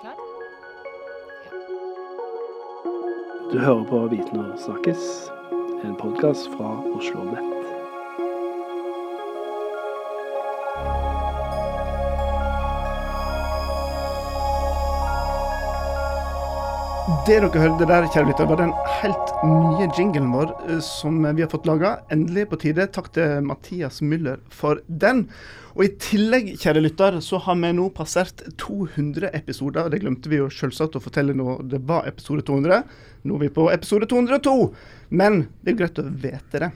Klar? Du hører på Viten og snakkes, en podkast fra Oslo Nett. Det dere hørte der, kjære lytter, var den helt nye jinglen vår eh, som vi har fått laga. Endelig på tide. Takk til Mathias Müller for den. Og i tillegg, kjære lytter, så har vi nå passert 200 episoder. Det glemte vi jo selvsagt å fortelle når det var episode 200. Nå er vi på episode 202. Men det er greit å vite det.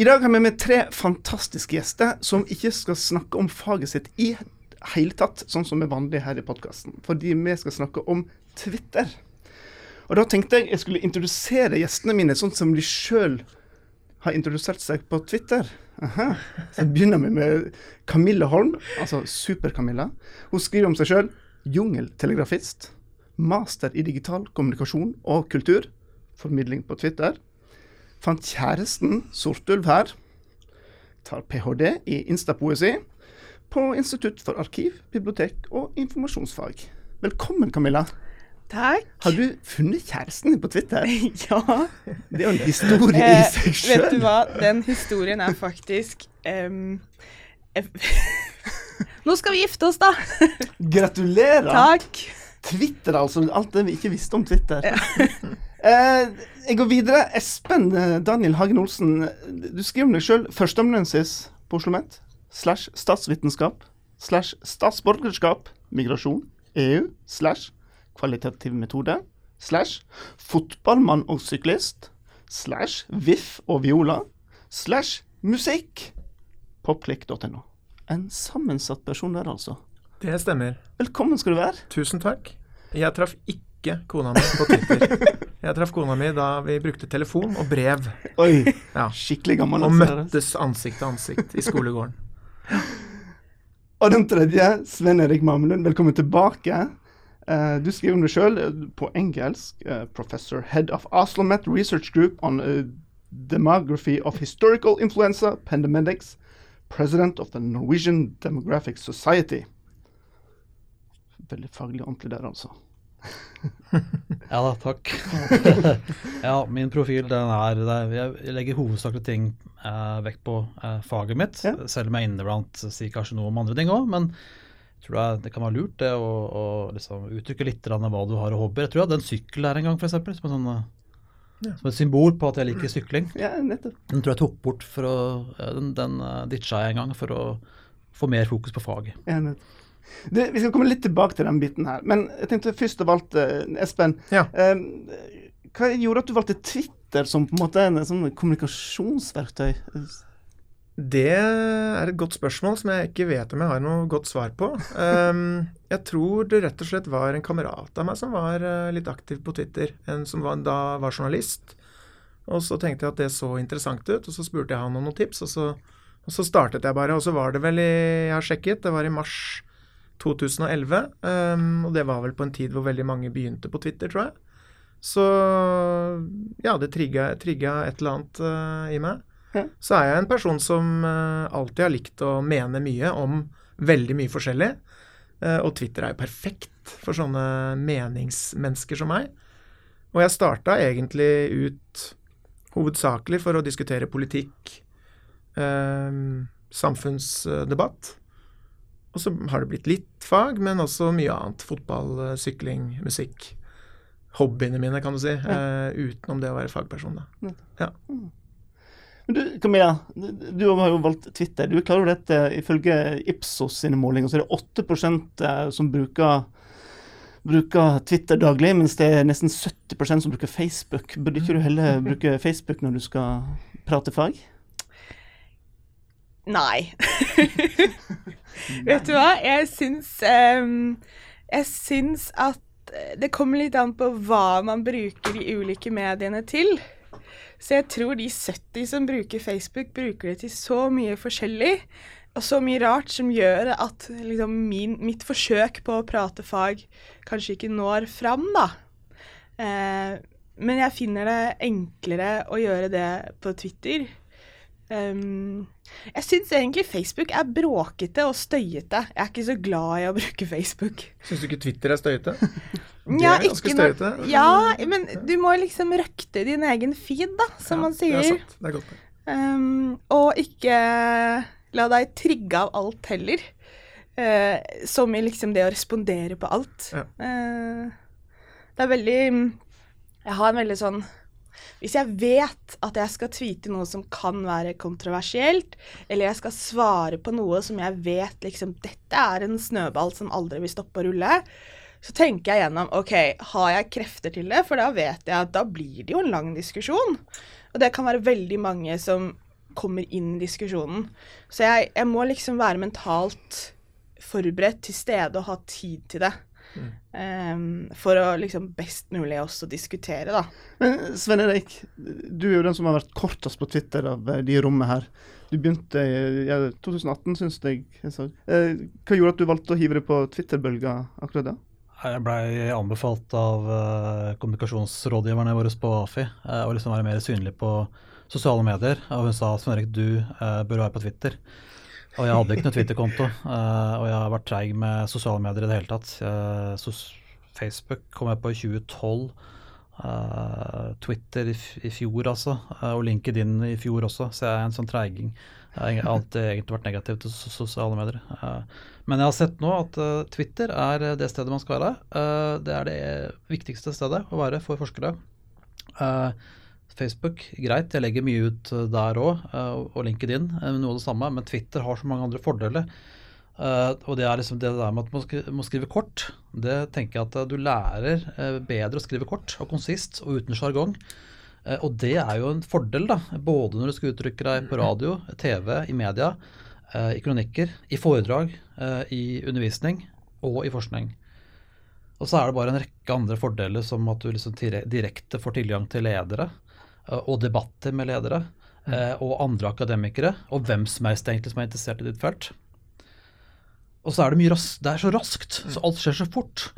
I dag har vi med tre fantastiske gjester som ikke skal snakke om faget sitt i hele tatt, sånn som er vanlig her i podkasten. Fordi vi skal snakke om Twitter. Og da tenkte jeg jeg skulle introdusere gjestene mine sånn som de sjøl har introdusert seg på Twitter. Aha. Så begynner vi med Camilla Holm, altså Super-Camilla. Hun skriver om seg sjøl jungeltelegrafist, master i digital kommunikasjon og kultur, formidling på Twitter. Fant kjæresten Sortulv her. Tar ph.d. i instapoesi på Institutt for arkiv, bibliotek og informasjonsfag. Velkommen, Camilla. Takk. Har du funnet kjæresten på Twitter? Ja. Det er jo en historie i seg sjøl. vet du hva, den historien er faktisk eh, Nå skal vi gifte oss, da. Gratulerer. Takk. Twitter, altså. Alt det vi ikke visste om Twitter. eh, jeg går videre. Espen eh, Daniel Hagen Olsen, du skriver om deg sjøl. Førsteamanuensis på Oslo OsloMet. Slash statsvitenskap. Slash statsborgerskap. Migrasjon. EU. Slash kvalitativ metode. Slash fotballmann og syklist. Slash VIF og viola. Slash musikk. Popklikk.no. En sammensatt person der, altså. Det stemmer. Velkommen skal du være. Tusen takk. Jeg traff ikke kona mi på Twitter. Jeg traff kona mi da vi brukte telefon og brev, Oi, Ja. skikkelig gammel. og altså. møttes ansikt til ansikt i skolegården. Og den tredje, Sven Erik Mamelund, velkommen tilbake. Eh, du skriver om deg sjøl på engelsk. Uh, professor head of Oslomet Research Group on uh, demography of historical influenza pandemics. President of the Norwegian Demographic Society. Veldig faglig ordentlig der, altså. Ja da, takk. ja, min profil den er, det er Jeg legger hovedsakelig ting eh, vekt på eh, faget mitt, Ja. selv om jeg inneblant sier kanskje noe om andre ting òg. Men tror det, det kan være lurt det å, å liksom uttrykke litt av hva du har av hobbyer. Jeg tror jeg hadde en sykkel her en gang, f.eks. Som, en sånn, ja. som et symbol på at jeg liker sykling. Ja, nettopp. Den tror jeg tok bort for å Den, den eh, ditcha jeg en gang for å få mer fokus på faget. Ja, nettopp. Du, vi skal komme litt tilbake til den biten her. Men jeg tenkte først av alt, eh, Espen. Ja. eh, hva gjorde at du valgte Twitter som på en måte en sånn kommunikasjonsverktøy? Det er et godt spørsmål som jeg ikke vet om jeg har noe godt svar på. Um, jeg tror det rett og slett var en kamerat av meg som var eh, litt aktiv på Twitter. En som var, da var journalist. Og så tenkte jeg at det så interessant ut, og så spurte jeg han om noen tips. Og så, og så startet jeg bare. Og så var det vel i Jeg har sjekket, det var i mars 2011. Um, og det var vel på en tid hvor veldig mange begynte på Twitter, tror jeg. Så ja, det trigga et eller annet uh, i meg. Så er jeg en person som eh, alltid har likt å mene mye om veldig mye forskjellig. Eh, og Twitter er jo perfekt for sånne meningsmennesker som meg. Og jeg starta egentlig ut hovedsakelig for å diskutere politikk, eh, samfunnsdebatt. Og så har det blitt litt fag, men også mye annet. Fotball, sykling, musikk. Hobbyene mine, kan du si. eh, utenom det å være fagperson, da. Men du, Camilla, du, har jo valgt Twitter. Du er klar over dette ifølge Ipsos sine målinger, så er det 8% som bruker, bruker Twitter daglig, mens det er nesten 70% som bruker Facebook. Burde ikke du heller bruke Facebook når du skal prate fag? Nei. Vet du hva? Jeg syns um, Jeg syns at det kommer litt an på hva man bruker de ulike mediene til. Så jeg tror de 70 som bruker Facebook, bruker det til så mye forskjellig. Og så mye rart som gjør at liksom, min, mitt forsøk på å prate fag kanskje ikke når fram, da. Eh, men jeg finner det enklere å gjøre det på Twitter. Um, jeg syns egentlig Facebook er bråkete og støyete. Jeg er ikke så glad i å bruke Facebook. Syns du ikke Twitter er støyete? Ja, er ganske støyete. Ja, men du må liksom røkte din egen feed, da, som Ja, man Det er sant. Det er godt. Um, og ikke la deg trigge av alt heller. Uh, som i liksom det å respondere på alt. Ja. Uh, det er veldig Jeg har en veldig sånn Hvis jeg vet at jeg skal tweete noe som kan være kontroversielt, eller jeg skal svare på noe som jeg vet liksom Dette er en snøball som aldri vil stoppe å rulle. Så tenker jeg gjennom OK, har jeg krefter til det? For da vet jeg at da blir det jo en lang diskusjon. Og det kan være veldig mange som kommer inn i diskusjonen. Så jeg, jeg må liksom være mentalt forberedt, til stede og ha tid til det. Em, for å liksom best mulig også diskutere, da. Men Sven Erik, du er jo den som har vært kortest på Twitter av eh, de i rommet her. Du begynte i ja, 2018, syns jeg. jeg sa. Eh, hva gjorde at du valgte å hive deg på Twitter-bølga akkurat da? Jeg blei anbefalt av eh, kommunikasjonsrådgiverne våre på AFI eh, å liksom være mer synlig på sosiale medier. Og hun sa Svein Erik, du eh, bør være på Twitter. Og jeg hadde ikke noe Twitter-konto, og jeg har vært treig med sosiale medier i det hele tatt. Facebook kom jeg på i 2012. eh, Twitter i, fjor, altså. og LinkedIn i fjor også, så jeg er en sånn treiging. Jeg har alltid egentlig vært negativ til sosiale medier. Eh, men jeg har sett nå at Twitter er det stedet man skal være. Det er det viktigste stedet å være for forskere. Facebook, greit, jeg legger mye ut der òg, og LinkedIn, noe av det samme. Men Twitter har så mange andre fordeler. Eh, og det er liksom det der med at man må skrive kort. Det tenker jeg at eh, du lærer eh, bedre å skrive kort og konsist og uten sjargong. Uh, og det er jo en fordel, da. Både når du skal uttrykke deg på radio, TV, i media, i kronikker, i foredrag, i undervisning og i forskning. Og så er det bare en rekke andre fordeler, som at du liksom direkte får tilgang til ledere, og debatter med ledere, eh, og andre akademikere, og hvem som helst egentlig som er interessert i ditt felt. Og så er det mye ras det er så raskt, så alt skjer så fort.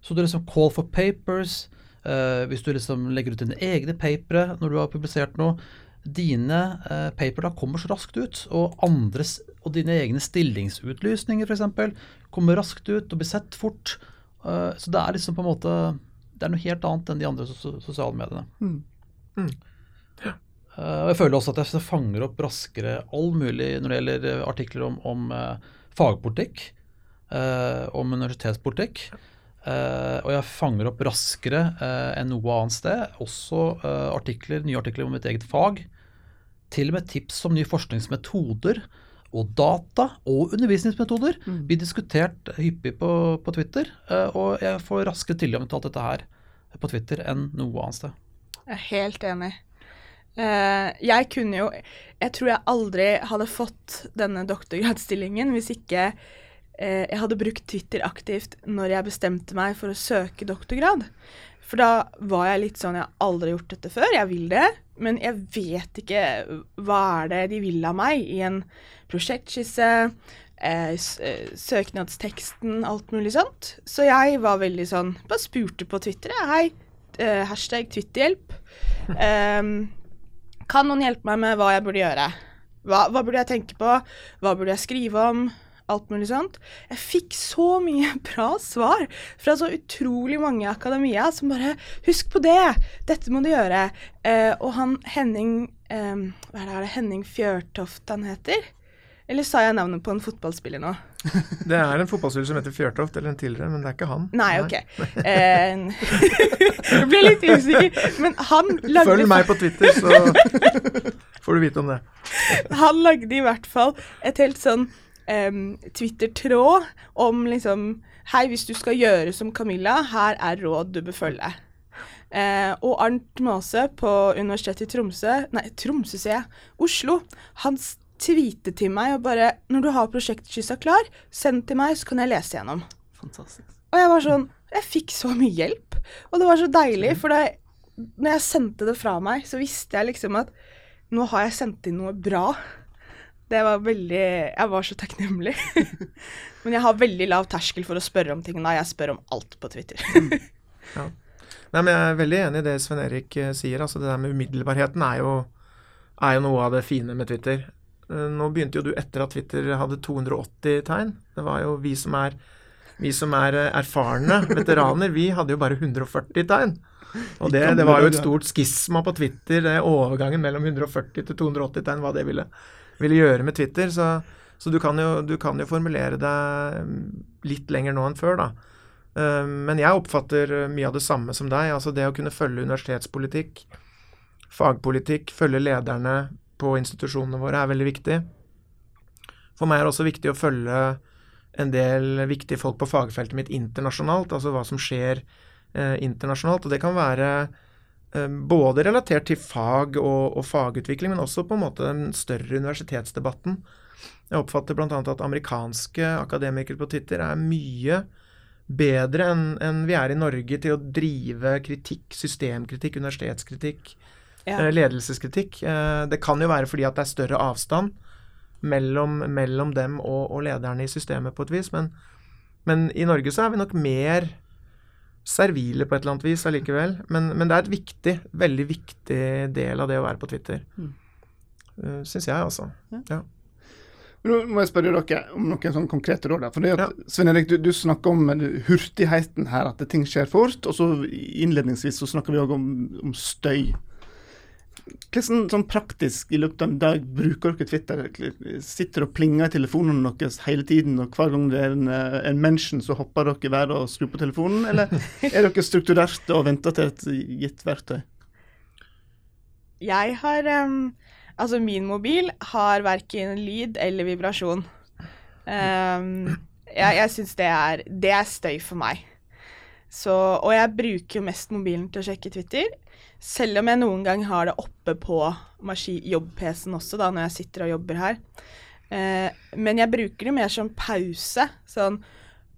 Så du liksom call for papers, Uh, hvis du liksom legger ut dine egne papere når du har publisert noe, dine uh, paper da kommer så raskt ut, og andres, og dine egne stillingsutlysninger f.eks. kommer raskt ut og blir sett fort. Uh, så det er liksom på en måte Det er noe helt annet enn de andre sos sosiale mediene. Eh, og jeg føler også at jeg fanger opp raskere all mulig når det gjelder artikler om, om fagpolitikk, eh, om universitetspolitikk. Eh, og jeg fanger opp raskere eh, enn noe annet sted. Også artikler, nye artikler om mitt eget fag. Til og med tips om nye forskningsmetoder og data og undervisningsmetoder blir diskutert hyppig på, på Twitter. og jeg får raskere tilgang til alt dette her på Twitter enn noe annet sted. Jeg er helt enig. Eh, jeg kunne jo Jeg tror jeg aldri hadde fått denne doktorgradsstillingen hvis ikke uh, jeg hadde brukt Twitter aktivt når jeg bestemte meg for å søke doktorgrad. For da var jeg litt sånn Jeg har aldri gjort dette før, jeg vil det, men jeg vet ikke hva er det de vil av meg i en prosjektskisse, uh, søknadsteksten, alt mulig sånt. Så jeg var veldig sånn Bare spurte på Twitter. Hei, hashtag Twitterhjelp. Ehm, kan noen hjelpe meg med hva jeg burde gjøre? Hva, hva burde jeg tenke på? Hva burde jeg skrive om? Alt mulig sånt. Jeg fikk så mye bra svar fra så utrolig mange i akademia som bare Husk på det! Dette må du gjøre. Eh, og han Henning eh, Hva er det, er det Henning Fjørtoft han heter? Eller sa jeg navnet på en fotballspiller nå? Det er en fotballspiller som heter Fjørtoft, eller en tidligere, men det er ikke han. Nei, OK. Eh, jeg ble litt usikker. Men han lagde Følg meg på Twitter, så får du vite om det. Han lagde i hvert fall et helt sånn um, Twitter-tråd om liksom Hei, hvis du skal gjøre som Camilla, her er råd du bør følge. Eh, og Arnt Maase på Universitetet i Tromsø Nei, Tromsø, sier jeg. Oslo. Han tweetet til meg og bare Når du har prosjektskissa klar, send til meg, så kan jeg lese gjennom. Fantastisk. Og jeg var sånn Jeg fikk så mye hjelp. Og det var så deilig, for da når jeg sendte det fra meg, så visste jeg liksom at nå har jeg sendt inn noe bra. Det var veldig Jeg var så takknemlig. Men jeg har veldig lav terskel for å spørre om ting Nei, Jeg spør om alt på Twitter. Nei, men Jeg er veldig enig i det Sven Erik eh, sier. altså Det der med umiddelbarheten er jo er jo noe av det fine med Twitter. Eh, Nå begynte jo du etter at Twitter hadde 280 tegn. Det var jo vi som er, vi som er eh, erfarne veteraner, vi hadde jo bare 140 tegn. Og det, det var jo et stort skisma på Twitter, det overgangen mellom 140 til 280 tegn, hva det ville, ville gjøre med Twitter. Så, så du, kan jo, du kan jo formulere deg litt lenger nå enn før, da. Eh, Men jeg oppfatter mye av det samme som deg. Altså det å kunne følge universitetspolitikk, fagpolitikk, følge lederne på institusjonene våre er veldig viktig. For meg er det også viktig å følge en del viktige folk på fagfeltet mitt internasjonalt, altså hva som skjer eh, internasjonalt. Og det kan være eh, både relatert til fag og, og fagutvikling, men også på en måte den større universitetsdebatten. Jeg oppfatter bl.a. at amerikanske akademikere på Twitter er mye bedre enn enn vi er i Norge til å drive kritikk, systemkritikk, universitetskritikk, Ja. eh, ledelseskritikk. Eh, Det kan jo være fordi at det er større avstand mellom, mellom dem og, og lederne i systemet på et vis, men, men i Norge så er vi nok mer servile på et eller annet vis allikevel. Men, men det er et viktig, veldig viktig del av det å være på Twitter. Mm. Uh, Syns jeg, altså. Men Nå må jeg spørre dere om noen sånne konkrete råd. Fordi at, Svein Erik, du, du snakker om eh, hurtigheten her, at ting skjer fort. Og så innledningsvis så snakker vi òg om, om støy. Hvordan sånn praktisk i løpet av en dag bruker dere Twitter? Sitter og plinger i telefonen deres hele tiden, og hver gang det er en, eh, en mention, så hopper dere hver og skrur på telefonen? Eller er dere strukturerte og venter til et gitt verktøy? Jeg har um, Altså, min mobil har verken lyd eller vibrasjon. Um, jeg jeg syns det Det er støy for meg. Så, og jeg bruker jo mest mobilen til å sjekke Twitter. Selv om jeg noen gang har det oppe på jobb-PC-en også, da, når jeg sitter og jobber her. Eh, men jeg bruker det mer som pause. Sånn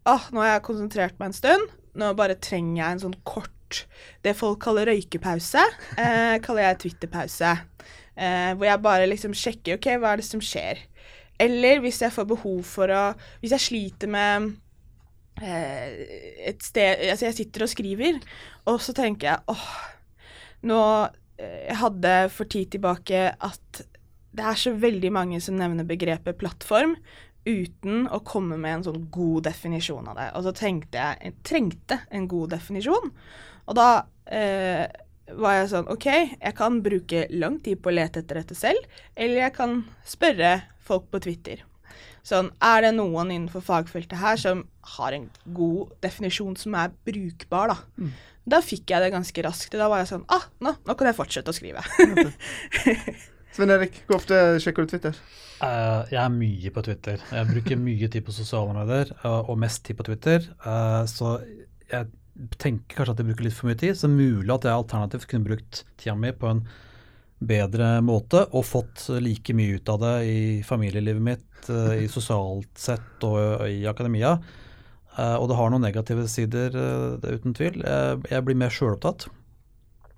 Åh, nå har jeg konsentrert meg en stund. Nå bare trenger jeg en sånn kort Det folk kaller røykepause, eh, kaller jeg Twitter-pause. Eh, hvor jeg bare liksom sjekker OK, hva er det som skjer? Eller hvis jeg får behov for å Hvis jeg sliter med et sted Altså, jeg sitter og skriver, og så tenker jeg åh, nå eh, Jeg hadde for tid tilbake at det er så veldig mange som nevner begrepet plattform uten å komme med en sånn god definisjon av det. Og så tenkte jeg jeg trengte en god definisjon. Og da eh, var jeg sånn OK, jeg kan bruke lang tid på å lete etter dette selv, eller jeg kan spørre folk på Twitter. Sånn, er det noen innenfor fagfeltet her som har en god definisjon som er brukbar, da? Da fikk jeg det ganske raskt. Da var jeg sånn Ah, nå, nå kan jeg fortsette å skrive. Svein Erik, hvor ofte sjekker du Twitter? Uh, jeg er mye på Twitter. Jeg bruker mye tid på sosiale medier, eh, og mest tid på Twitter. Uh, så jeg tenker kanskje at jeg bruker litt for mye tid. Så mulig at jeg alternativt kunne brukt tida mi på en bedre måte og fått like mye ut av det i familielivet mitt, eh, i sosialt sett og i akademia. Eh, og det har noen negative sider, eh, det er uten tvil. Jeg, jeg blir mer sjølopptatt.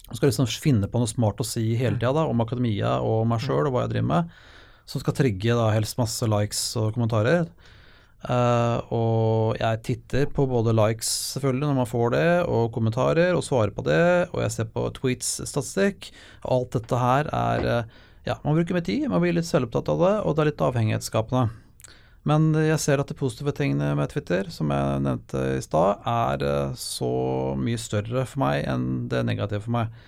Jeg skal liksom finne på noe smart å si hele tida om akademia og meg sjøl og hva jeg driver med som skal trigge da helst masse likes og kommentarer. Eh, og jeg titter på både likes selvfølgelig når man får det, og kommentarer, og svarer på det. Og jeg ser på tweets-statistikk. Alt dette her er eh, Ja, man bruker med tid, man blir litt selvopptatt av det, og det er litt avhengighetsskapende. Men jeg ser at de positive tingene med Twitter, som jeg nevnte i stad, er eh, så mye større for meg enn det negative for meg.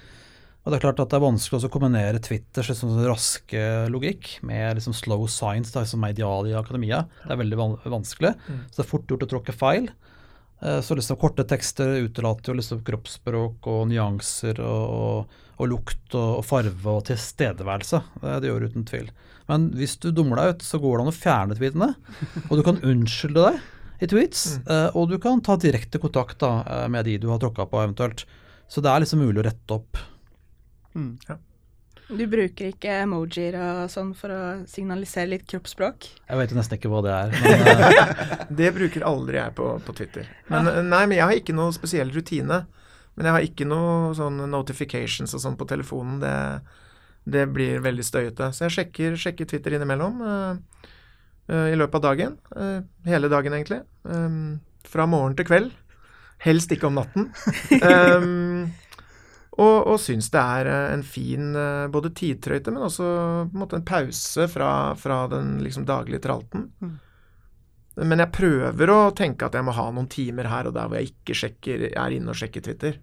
Og det er klart at det er vanskelig å kombinere Twitters liksom, raske logikk med liksom, slow science, da, som er ideal i akademia. Det er veldig vanskelig. vanskelig. Så det er fort gjort å tråkke feil. Eh, Så liksom korte tekster utelater jo liksom kroppsspråk og nyanser og, og, lukt og, og farve og tilstedeværelse. Det, det gjør det uten tvil. Men hvis du dummer deg ut, så går det an å fjerne tweetene. Og du kan unnskylde deg i tweets, mm. og du kan ta direkte kontakt da, eh, med de du har tråkka på eventuelt. Så det er liksom mulig å rette opp. Du bruker ikke emojier og sånn for å signalisere litt kroppsspråk? Jeg vet jo nesten ikke hva det er. Men, eh, Det bruker aldri jeg på, på Twitter. Men, ja. nei, men jeg har ikke noe spesiell rutine. Men jeg har ikke noe sånn notifications og sånn på telefonen. Det, det blir veldig støyete. Så jeg sjekker, sjekker Twitter innimellom uh, eh, i løpet av dagen. Uh, hele dagen, egentlig. Um, fra morgen til kveld. Helst ikke om natten. Um, Og, og syns det er eh, en fin eh, både tidtrøyte, men også på en måte en pause fra, fra den liksom daglige tralten. Mm. Men jeg prøver å tenke at jeg må ha noen timer her og der hvor jeg ikke sjekker, er inne og sjekker Twitter.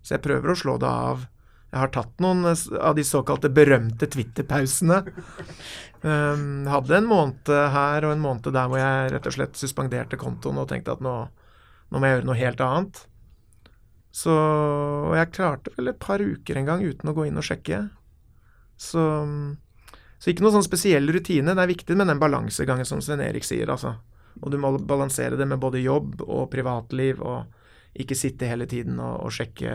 Så jeg prøver å slå det av. Jeg har tatt noen eh, av de såkalte berømte Twitter-pausene. Um, hadde en måned her og en måned der hvor jeg rett og slett suspenderte kontoen og tenkte at nå, nå må jeg gjøre noe helt annet. Så Og jeg klarte vel et par uker en gang uten å gå inn og sjekke. Så, så ikke noe sånn spesiell rutine. Det er viktig med den balansegangen som Sven Erik sier, altså. Og du må balansere det med både jobb og privatliv, og ikke sitte hele tiden og, og sjekke,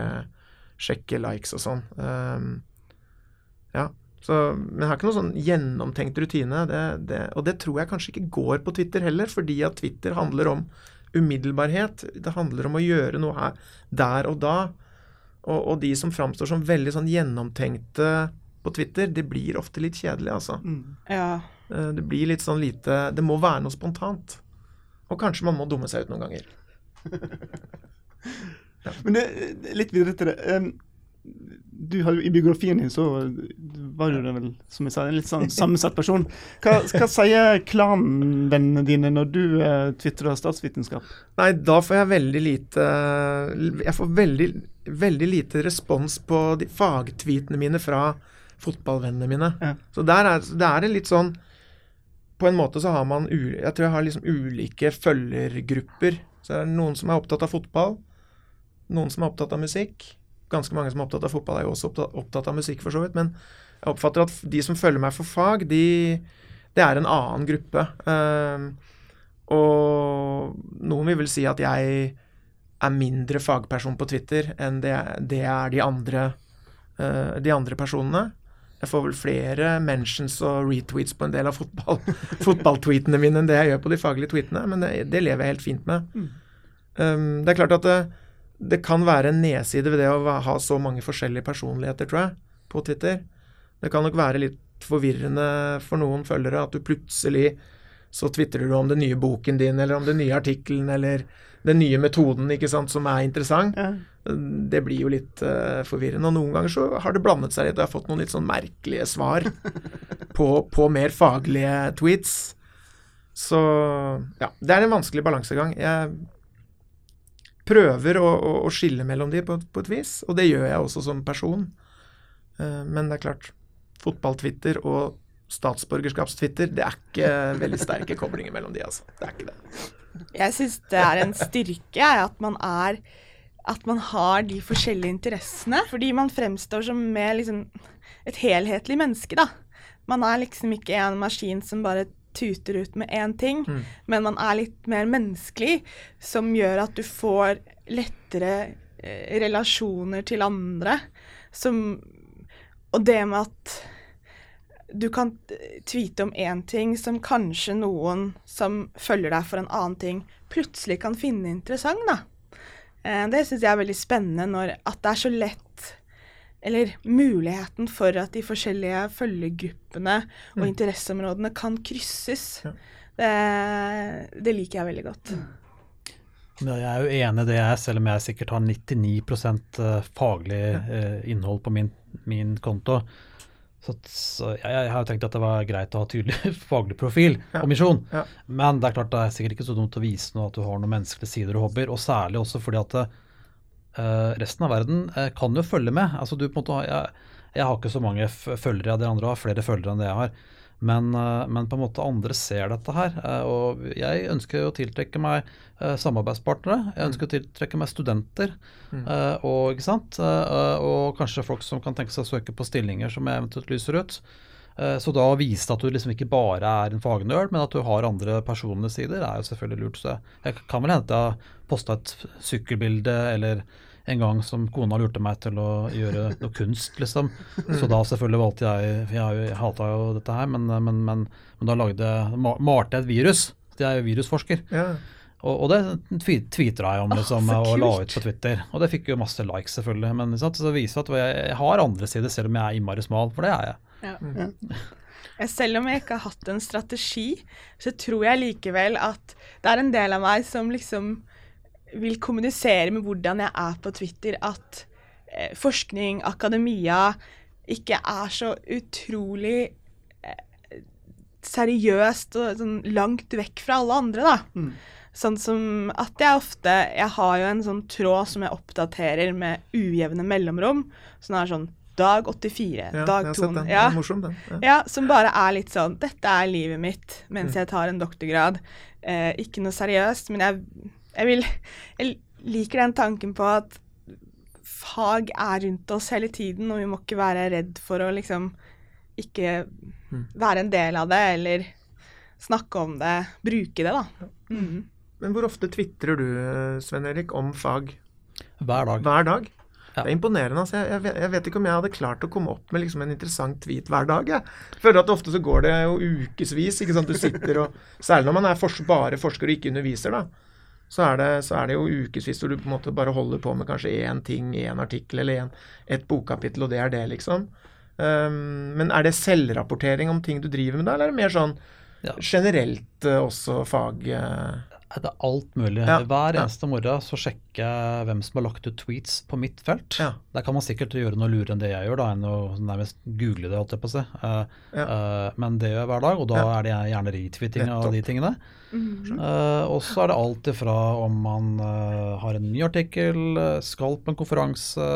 sjekke likes og sånn. Um, ja. Så, men jeg har ikke noen sånn gjennomtenkt rutine, det, det, og det tror jeg kanskje ikke går på Twitter heller, fordi at Twitter handler om umiddelbarhet. Det handler om å gjøre noe her, der og da. Og, og de som framstår som veldig sånn gjennomtenkte på Twitter, det blir ofte litt kjedelig, altså. Mm. Ja. Eh, Det blir litt sånn lite Det må være noe spontant. Og kanskje man må dumme seg ut noen ganger. Men det, litt videre til det. Du har jo, I biografien din så var du vel, som jeg sa, en litt sånn sammensatt person. Hva, hva sier klanvennene dine når du eh, tvitrer statsvitenskap? Nei, da får jeg veldig lite Jeg får veldig, veldig lite respons på de fagtweetene mine fra fotballvennene mine. Ja. Så der er, det er litt sånn På en måte så har man Jeg tror jeg har liksom ulike følgergrupper. Så det er noen som er opptatt av fotball. Noen som er opptatt av musikk. Ganske mange som er opptatt av fotball, er jo også opptatt, av musikk, for så vidt. Men jeg oppfatter at de som følger meg for fag, de, det er en annen gruppe. Ehm, og noen vil vel si at jeg er mindre fagperson på Twitter enn det, det er de andre, eh, de andre personene. Jeg får vel flere mentions og retweets på en del av fotball, fotballtweetene mine enn det jeg gjør på de faglige tweetene, men det, det lever jeg helt fint med. Um, det er klart at det, kan være en nedside ved det å ha så mange forskjellige personligheter, tror jeg, på Twitter. Det kan nok være litt forvirrende for noen følgere at du plutselig så tvitrer du om den nye boken din, eller om den nye artikkelen, eller den nye metoden ikke sant, som er interessant. Ja. Det blir jo litt uh, forvirrende. Og noen ganger så har det blandet seg litt, og jeg har fått noen litt sånn merkelige svar på, på mer faglige tweets. Så ja, det er en vanskelig balansegang. Jeg prøver å, å, å skille mellom de på, på et vis, og det gjør jeg også som person. Eh, men det er klart, fotball-Twitter og statsborgerskaps-Twitter, det er ikke veldig sterke koblinger mellom de, altså. Det er ikke det. Jeg syns det er en styrke at man er At man har de forskjellige interessene. Fordi man fremstår som mer liksom et helhetlig menneske, da. Man er liksom ikke en maskin som bare tuter ut med én ting, Mm. men man er litt mer menneskelig, som gjør at du får lettere eh, relasjoner til andre. Som Og det med at du kan tweete om én ting som kanskje noen som følger deg for en annen ting, plutselig kan finne interessant, da. Eh, Det syns jeg er veldig spennende når at det er så lett Eller muligheten for at de forskjellige følgegruppene og Mm. interesseområdene kan krysses. Ja. Det, det liker jeg veldig godt. Men Jeg er jo enig i det, jeg, selv om jeg sikkert har 99% faglig eh, innhold på min, min konto. Så, så jeg, jeg har jo tenkt at det var greit å ha tydelig faglig profil Ja. og misjon. Ja. Men det er klart det er sikkert ikke så dumt å vise noe at du har noen menneskelige sider og hobbyer. Og særlig også fordi at eh, resten av verden eh, kan jo følge med. Altså du på en måte jeg, jeg har ikke så mange følgere av de andre har flere følgere enn det jeg har. Men, eh, men på en måte andre ser dette her. eh, Og jeg ønsker å tiltrekke meg eh, samarbeidspartnere. Jeg ønsker å tiltrekke meg studenter. Mm. eh, Og? Eh, og kanskje folk som kan tenke seg å søke på stillinger som jeg eventuelt lyser ut. Eh, Så da å vise at du liksom ikke bare er en fagnerd, men at du har andre personlige sider, er jo selvfølgelig lurt. Så jeg- kan vel hende at jeg har posta et sykkelbilde eller en gang som kona lurte meg til å gjøre noe kunst, liksom. Så da selvfølgelig valgte jeg for Jeg, jeg hata jo dette her, men, men, men, men da lagde ma- malte jeg et virus. Jeg er jo virusforsker. Ja. Og, og det tvitra jeg om liksom, så og la ut på Twitter. Og det fikk jo masse likes, selvfølgelig. Men sant? så det viser at jeg, har andre sider, selv om jeg er innmari smal. For det er jeg. Eh, Selv om jeg ikke har hatt en strategi, så tror jeg likevel at det er en del av meg som liksom vil kommunisere med hvordan jeg er på Twitter, at eh, forskning, akademia, ikke er så utrolig eh, seriøst og sånn langt vekk fra alle andre, da. Mm. Sånn som at jeg ofte Jeg har jo en sånn tråd som jeg oppdaterer med ujevne mellomrom. som er sånn dag 84, Ja, dag jeg 2 ja. Den er morsom, den. Ja. ja, som bare er litt sånn Dette er livet mitt mens Mm. jeg tar en doktorgrad. Eh, ikke noe seriøst, men jeg, jeg vil Jeg liker den tanken på at fag er rundt oss hele tiden, og vi må ikke være redd for å liksom ikke Mm. være en del av det, eller snakke om det, bruke det, da. Mm. Men hvor ofte tvitrer du, Sven Erik, om fag? Hver dag. Hver dag? Ja. Det er imponerende. altså. Jeg, jeg, vet, jeg vet ikke om jeg hadde klart å komme opp med liksom en interessant tweet hver dag. Jeg føler at ofte så går det jo ukevis. ikke sant? Du sitter og, Særlig når man er fors bare forsker og ikke underviser, da. Så er det, så er det jo ukevis hvor du på en måte bare holder på med kanskje én ting, én artikkel eller en, et bokkapittel, og det er det, liksom. Um, men er det selvrapportering om ting du driver med da, eller er det mer sånn Ja. generelt uh, også fag eh, Det er alt mulig. Ja, Hver ja. eneste morgen så sjekker jeg hvem som har lagt ut tweets på mitt felt. Ja. Der kan man sikkert gjøre noe lurere enn det jeg gjør, da, enn å nærmest google det, holdt jeg på å si. Uh, Ja. eh, men det gjør jeg hver dag, og da Ja. er det gjerne retweeting av de tingene. Eh, og så er det alt ifra om man har en ny artikkel, skal på en konferanse,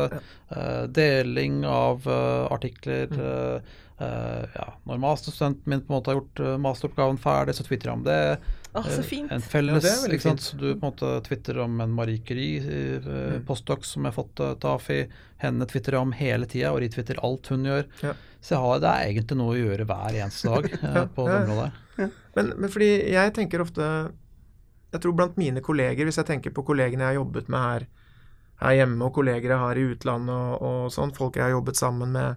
eh, deling av artikler Mm. ja, Når masterstudenten min på en måte har gjort masteroppgaven ferdig, så twitrer jeg om det. Å, så Eh, fint. En felles, Ja, ikke sant? fint. Du på en måte twitterer om en Marie Curie, eh, Mm. postdoc som jeg har fått uh, i. Henne twitterer jeg om hele tida, og retwitter alt hun gjør. Ja. Så jeg har, det er egentlig noe å gjøre hver eneste dag eh, Ja, på ja, det ja. området. Men, men fordi jeg tenker ofte Jeg tror blant mine kolleger, hvis jeg tenker på kollegene jeg har jobbet med her, her hjemme, og kolleger jeg har i utlandet og, og sånn, folk jeg har jobbet sammen med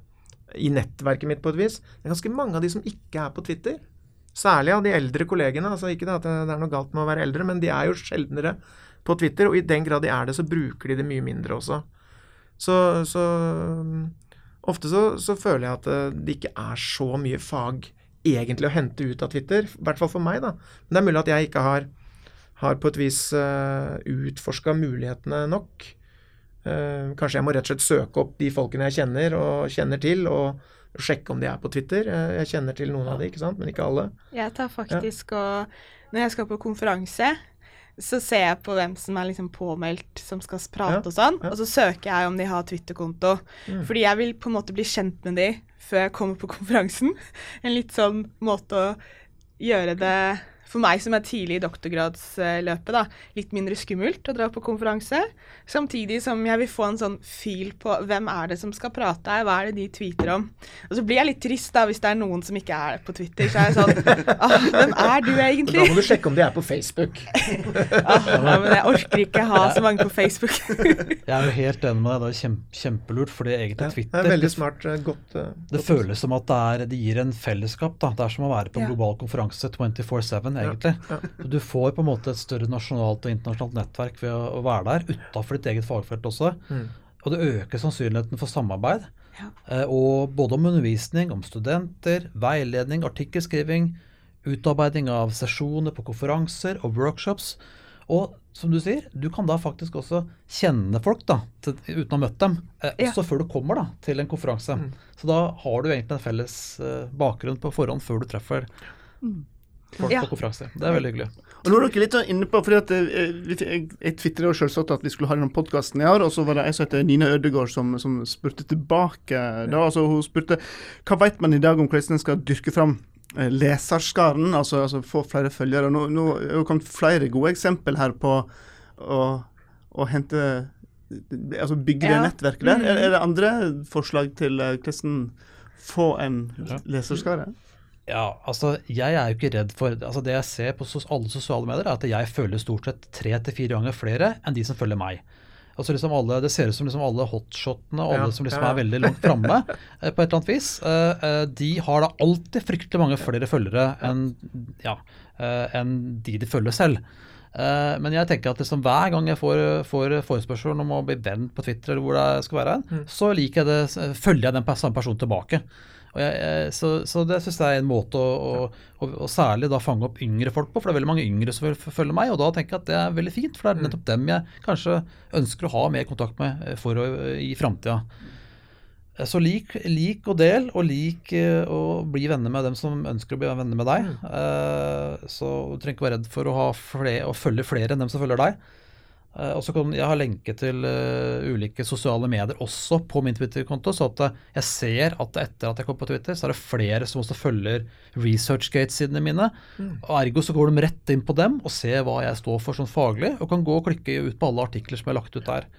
i nettverket mitt på et vis, det er ganske mange av de som ikke er på Twitter. Særlig av de eldre kollegene. altså Ikke at det er noe galt med å være eldre, men de er jo sjeldnere på Twitter, og i den grad de er det, så bruker de det mye mindre også. Så, så um, ofte så, så føler jeg at eh, det ikke er så mye fag egentlig å hente ut av Twitter. I hvert fall for meg, da. Men det er mulig at jeg ikke har, har på et vis uh, utforska mulighetene nok. Uh, kanskje jeg må rett og slett søke opp de folkene jeg kjenner og kjenner til, og sjekke om de er på Twitter. Eh, jeg kjenner til noen av de, ikke sant, men ikke alle. Jeg tar faktisk og Når jeg skal på konferanse, så ser jeg på hvem som er liksom påmeldt som skal prate Ja, og sånn, ja. og så søker jeg om de har Twitter-konto. Mm. Fordi jeg vil på en måte bli kjent med de før jeg kommer på konferansen. En litt sånn måte å gjøre det for meg som er tidlig i doktorgradsløpet, da, litt mindre skummelt å dra på konferanse. Samtidig som jeg vil få en sånn feel på hvem er det som skal prate her, hva er det de tweeter om. Og så blir jeg litt trist da hvis det er noen som ikke er på Twitter. Så er jeg sånn ah, Hvem er du egentlig? Da må du sjekke om de er på Facebook. Ah, ja, men jeg orker ikke ha så mange på Facebook. Jeg er jo helt enig med deg, det er kjempe, kjempelurt, fordi egentlig Ja, det Twitter er veldig det, smart. eh, Godt. eh, det føles som at det, er, det gir en fellesskap. da, Det er som å være på en global konferanse 24-7, egentlig. ja. ja. Du får på en måte et større nasjonalt og internasjonalt nettverk ved å, være der, utafor ditt eget fagfelt også. Mm. Og det øker sannsynligheten for samarbeid. Ja. Eh, og både om undervisning, om studenter, veiledning, artikkelskriving, utarbeiding av sesjoner på konferanser og workshops. Og som du sier, du kan da faktisk også kjenne folk da, til, uten å ha møtt dem, eh, Ja. også før du kommer da, til en konferanse. Mm. Så da har du egentlig en felles eh, bakgrunn på forhånd før du treffer folk Ja. på konferanse. Det er veldig hyggelig. Og nå er dere litt inne på, fordi at eh, Jeg, jeg tvitra selvsagt at vi skulle ha denne podkasten i år, og så var det ei som heter Nina Ødegaard som, som spurte tilbake. da, altså Hun spurte hva vet man i dag om hvordan en skal dyrke fram eh, leserskaren, altså, altså få flere følgere. Nå, nå er det kommet flere gode eksempel her på å, å hente Altså bygge det Ja. nettverket der. Er, er det andre forslag til eh, hvordan få en Ja. leserskare? Ja, altså jeg er jo ikke redd for altså Det jeg ser på alle sosiale medier, er at jeg følger stort sett tre til fire ganger flere enn de som følger meg. Altså liksom alle, Det ser ut som liksom alle hotshotene og alle Ja, som liksom ja, er veldig langt framme, eh, på et eller annet vis, eh, eh, de har da alltid fryktelig mange flere følgere enn ja, en de de følger selv. Men jeg tenker at liksom hver gang jeg får, får forespørsel om å bli venn på Twitter, eller hvor det skal være, Mm. så liker jeg det, følger jeg den samme personen tilbake. Jeg, jeg, så, så det syns jeg er en måte å, å, å, særlig da fange opp yngre folk på, for det er veldig mange yngre som vil følge meg, og da tenker jeg at det er veldig fint, for det er nettopp dem jeg kanskje ønsker å ha mer kontakt med eh, for å, i framtida. Eh, Så lik, lik og del, og lik eh, å bli venner med dem som ønsker å bli venner med deg. Eh, så du trenger ikke være redd for å, ha flere, å følge flere enn dem som følger deg. Eh, og så kan Jeg har lenke til uh, ulike sosiale medier også på min Twitter-konto. Så at eh, jeg ser at etter at jeg kom på Twitter, så er det flere som også følger ResearchGate-sidene mine. Og Ergo så går de rett inn på dem og ser hva jeg står for sånn faglig, og kan gå og klikke ut på alle artikler som jeg har lagt ut der.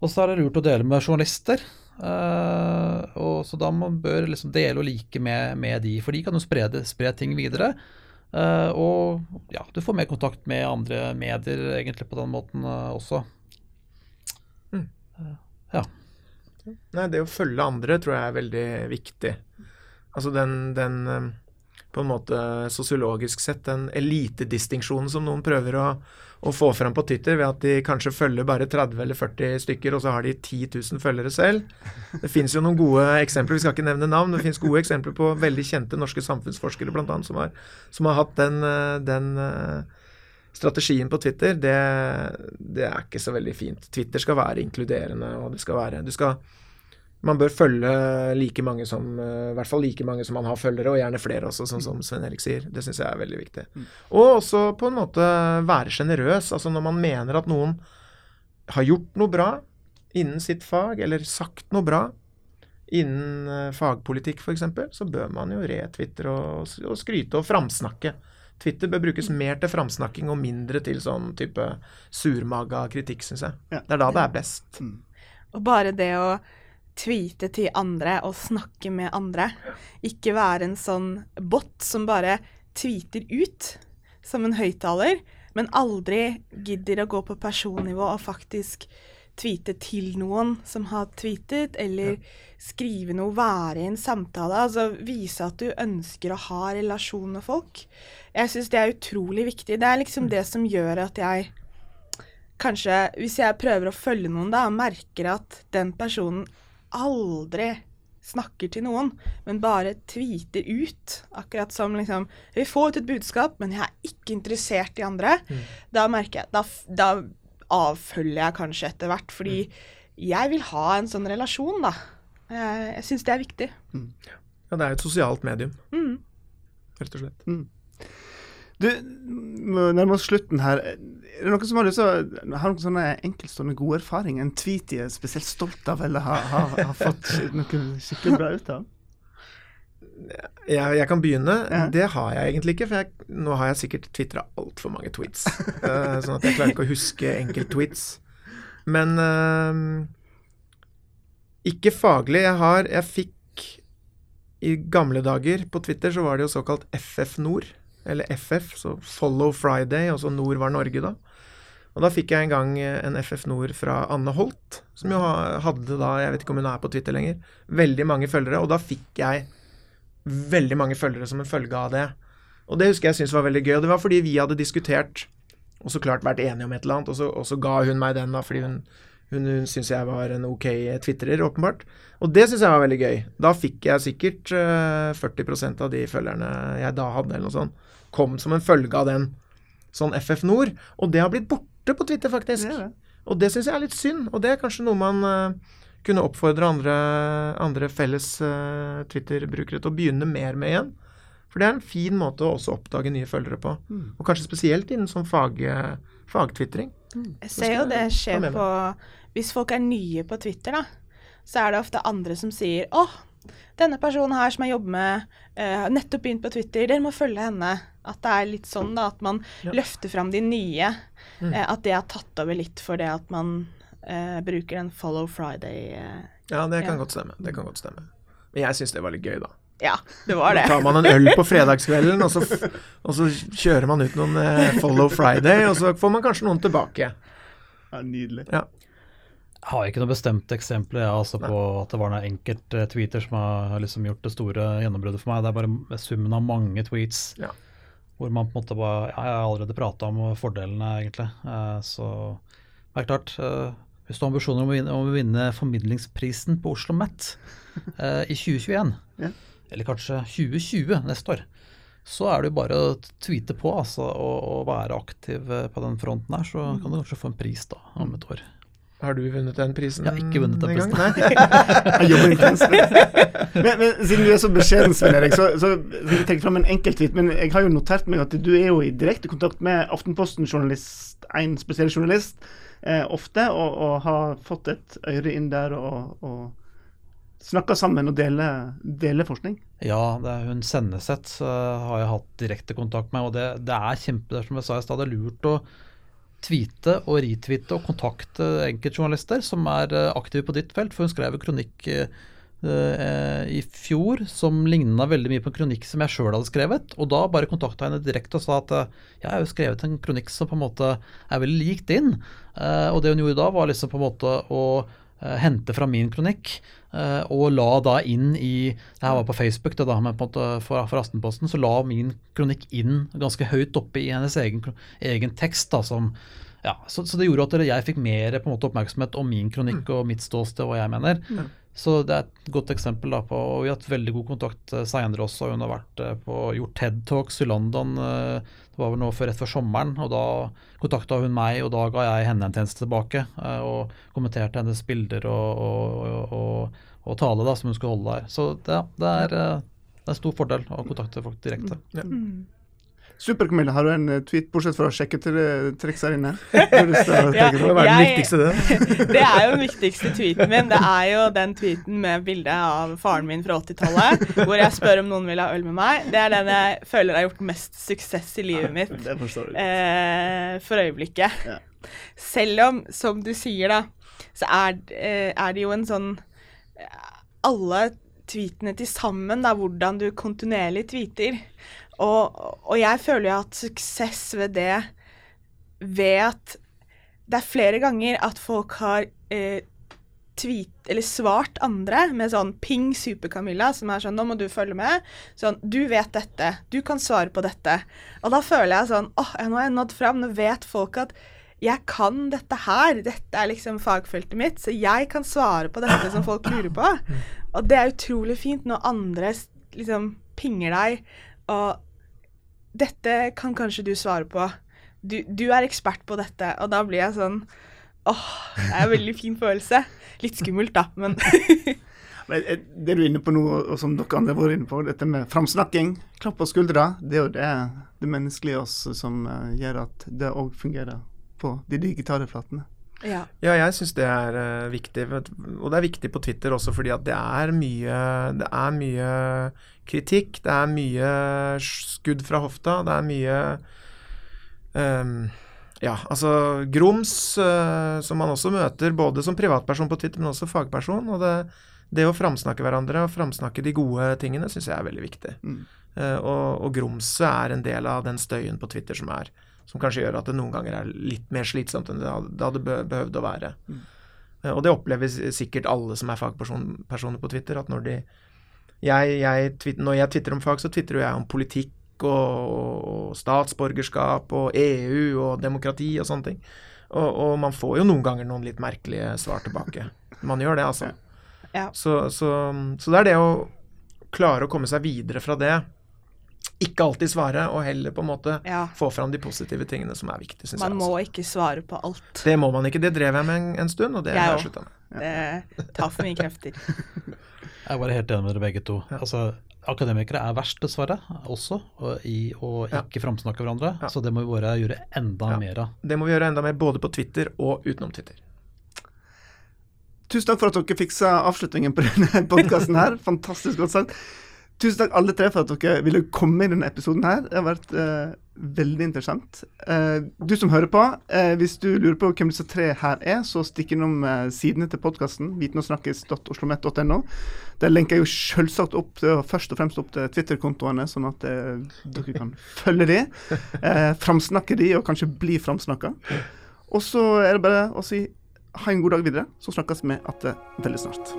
Og så er det lurt å dele med journalister. Uh, og Så da man bør liksom dele og like med, med de, for de kan jo spre, spre ting videre. Eh, og ja, du får mer kontakt med andre medier egentlig på den måten eh, også. Eh, ja. Nei, det å følge andre tror jeg er veldig viktig. Altså den, den på en måte sosiologisk sett, den elitedistinksjonen som noen prøver å, å få fram på Twitter ved at de kanskje følger bare 30 eller 40 stykker, og så har de 10 000 følgere selv. Det fins jo noen gode eksempler, vi skal ikke nevne navn, det fins gode eksempler på veldig kjente norske samfunnsforskere annet, som som har hatt den, eh, den eh, strategien på Twitter, det, det er ikke så veldig fint. Twitter skal være inkluderende, og det skal være Du skal man bør følge like mange som eh, i hvert fall like mange som man har følgere, og gjerne flere også, sånn som Svein Erik sier. Det syns jeg er veldig viktig. Og også på en måte være sjenerøs. Altså når man mener at noen har gjort noe bra innen sitt fag, eller sagt noe bra innen eh, fagpolitikk f.eks., så bør man jo retwitre og, og skryte og framsnakke. Twitter bør brukes mer til framsnakking og mindre til sånn type surmaga kritikk, syns jeg. Det er da det er best. Og bare det å tweete til andre og snakke med andre. Ikke være en sånn bot som bare tweeter ut som en høyttaler, men aldri gidder å gå på personnivå og faktisk tweete til noen som har tweetet, eller skrive noe, være i en samtale. Altså vise at du ønsker å ha relasjon med folk. Jeg syns det er utrolig viktig. Det er liksom det som gjør at jeg kanskje, hvis jeg prøver å følge noen da, og merker at den personen aldri snakker til noen, men bare tweeter ut. Akkurat som liksom Vi får ut et budskap, men jeg er ikke interessert i andre. Da merker jeg Da, da avfølger jeg kanskje etter hvert, fordi jeg vil ha en sånn relasjon, da. Jeg, jeg syns det er viktig. Ja, det er et sosialt medium, Mm. rett og slett. Du, nærmer oss slutten her. Er det noen som har lyst til å ha noen sånne enkeltstående gode erfaringer? En tweet de er spesielt stolt av, eller har, har, har fått noe skikkelig bra ut av? Jeg, jeg kan begynne. Ja. Det har jeg egentlig ikke, for jeg, nå har jeg sikkert tvitra altfor mange tweets. uh, sånn at jeg klarer ikke å huske enkelttweets. Men uh, ikke faglig. Jeg har Jeg fikk I gamle dager på Twitter så var det jo såkalt FF Nord. Eller FF, så Follow Friday, og så Nord var Norge, da. Og da fikk jeg en gang eh, en FF Nord fra Anne Holt, som jo hadde da Jeg vet ikke om hun er på Twitter lenger. Veldig mange følgere. Og da fikk jeg veldig mange følgere som en følge av det. Og det husker jeg syntes var veldig gøy. Og det var fordi vi hadde diskutert og så klart vært enige om et eller annet, og så, og så ga hun meg den da, fordi hun, hun, hun syns jeg var en ok twitterer, åpenbart. Og det syns jeg var veldig gøy. Da fikk jeg sikkert uh, 40% av de følgerne jeg da hadde, eller noe sånt, kom som en følge av den. Sånn FF Nord. Og det har blitt borte på Twitter, faktisk. Det det. Og det syns jeg er litt synd, og det er kanskje noe man uh, kunne oppfordre andre, andre felles uh, Twitter-brukere til å begynne mer med igjen. For det er en fin måte å også oppdage nye følgere på. Og kanskje spesielt innen sånn fag, fagtvitring. Mm. Jeg ser jo det skjer på Hvis folk er nye på Twitter, da, så er det ofte andre som sier Å, denne personen her som jeg jobber med, har uh, nettopp begynt på Twitter, dere må følge henne. At det er litt sånn, da, at man Ja. løfter fram de nye. Mm. Uh, at det har tatt over litt for det at man uh, bruker den Follow Friday eh. Ja, det kan Ja. godt stemme. Det kan godt stemme. Men jeg syns det var litt gøy, da. Ja, det var det. Da tar man en øl på fredagskvelden, og så, f- og så kjører man ut noen eh, Follow Friday, og så får man kanskje noen tilbake. Ja, nydelig. Jeg har ikke noe bestemt eksempel jeg, altså, på at det var noen enkelttweeter som har liksom gjort det store gjennombruddet for meg. Det er bare summen av mange tweets Ja. hvor man på en måte bare ja, Jeg har allerede prata om fordelene, egentlig. Eh, så det er klart. eh, hvis du har ambisjoner om å vinne, om å vinne formidlingsprisen på Oslo Met eh, i 2021, Ja. eller kanskje 2020 neste år, så er det jo bare å tweete på altså, og, og være aktiv eh, på den fronten her, så kan du kanskje få en pris da om et år. Har du vunnet den prisen? Jeg har ikke vunnet den en prisen. Nei. Jeg jobber intenst. men, men siden du er så beskjeden, Svein Erik, så, så vil jeg trekke fram en enkeltvit. Men jeg har jo notert meg at du er jo i direkte kontakt med Aftenposten-journalist, en spesiell journalist, eh, ofte, og, og har fått et øre inn der og, og snakker sammen og deler, deler forskning. Ja, det er hun Senneset uh, har jeg hatt direkte kontakt med, og det, det er kjempe, som jeg sa i stad, det er lurt å tweete og retweete og kontakte enkeltjournalister som er eh, aktive på ditt felt. For hun skrev en kronikk eh, eh, i fjor som ligna veldig mye på en kronikk som jeg sjøl hadde skrevet. Og da bare kontakta henne direkte og sa at jeg har jo skrevet en kronikk som på en måte er veldig lik din. Og det hun gjorde da, var liksom på en måte å hente fra min kronikk eh, og la da inn i Det her var på Facebook, det da, men på en måte for, for Aftenposten, så la min kronikk inn ganske høyt oppe i hennes egen, egen tekst. da, som ja, så, så det gjorde at jeg fikk mer på en måte oppmerksomhet om min kronikk og mitt ståsted, hva jeg mener. Så det er et godt eksempel da på og Vi har hatt veldig god kontakt senere seinere også. Hun har vært eh, på, gjort TED Talks i London. eh, det var vel nå for rett før sommeren. og Da kontakta hun meg, og da ga jeg henne en tjeneste tilbake. eh, og kommenterte hennes bilder og, og, og, og, tale da, som hun skulle holde der. Så det, det, er, eh, det er en stor fordel å kontakte folk direkte. Super, Camilla. Har du en eh, tweet, bortsett fra å sjekke til lyst til å Ja, trekke Det den viktigste, det. Det er jo den viktigste tweeten min. Det er jo den tweeten med bilde av faren min fra 80-tallet, hvor jeg spør om noen vil ha øl med meg. Det er den jeg føler har gjort mest suksess i livet mitt eh, for øyeblikket. Ja. Selv om, som du sier, da, så er, eh, er det jo en sånn eh, Alle tweetene til sammen, da, hvordan du kontinuerlig tweeter. Og, og jeg føler jo at suksess ved det ved at det er flere ganger at folk har eh, tweet, eller svart andre med sånn ping super-Camilla, som er sånn nå må du følge med. Sånn du vet dette, du kan svare på dette. Og da føler jeg sånn åh, nå har jeg nådd fram. Nå vet folk at jeg kan dette her. Dette er liksom fagfeltet mitt, så jeg kan svare på dette som folk lurer på. Og det er utrolig fint når andre liksom pinger deg og dette kan kanskje du svare på. Du, du er ekspert på dette, og da blir jeg sånn Åh, det er en veldig fin følelse. Litt skummelt, da, men eh, Det du er inne på nå, og som dere andre har vært inne på, dette med framsnakking, klapp på skuldra, det er jo det, det menneskelige oss som eh, gjør at det òg fungerer på de digitale flatene. Ja. Ja, jeg syns det er uh, viktig. Og det er viktig på Twitter også fordi at det er mye Det er mye kritikk. Det er mye skudd fra hofta. Det er mye um, Ja, altså grums, uh, som man også møter både som privatperson på Twitter, men også fagperson. Og det, det å framsnakke hverandre og framsnakke de gode tingene syns jeg er veldig viktig. Mm. Uh, og, og grumset er en del av den støyen på Twitter som er som kanskje gjør at det noen ganger er litt mer slitsomt enn det hadde, behøvd å være. Mm. Og det opplever sikkert alle som er fagpersoner på Twitter, at når de jeg, jeg, Når jeg tvitrer om fag, så tvitrer jeg om politikk og statsborgerskap og EU og demokrati og sånne ting. Og, og man får jo noen ganger noen litt merkelige svar tilbake. Man gjør det, altså. Ja. Så, så, så det er det å klare å komme seg videre fra det. Ikke alltid svare, og heller på en måte ja. få fram de positive tingene som er viktige, syns jeg. Man må Altså. ikke svare på alt. Det må man ikke. Det drev jeg med en, en stund, og det Jeg har jeg slutta med. Det tar for mye krefter. Jeg bare helt enig med dere begge to. Altså, Akademikere er verst, dessverre, også og i å Ja. ikke framsnakke hverandre. Ja. Så det må vi bare gjøre enda Ja. mer av. Det må vi gjøre enda mer både på Twitter og utenom Twitter. Tusen takk for at dere fiksa avslutningen på denne podkasten her. Fantastisk godt sagt. Tusen takk alle tre for at dere ville komme i denne episoden her. Det har vært uh, veldig interessant. Uh, du som hører på, uh, hvis du lurer på hvem disse tre her er, så stikk innom sidene til podkasten, vitenogsnakkes.oslomett.no. Der lenker jeg jo selvsagt opp først og fremst opp til Twitter-kontoene, sånn at dere kan følge de, framsnakke de, og kanskje bli framsnakka. Og så er det bare å si ha en god dag videre, så snakkes vi igjen veldig snart.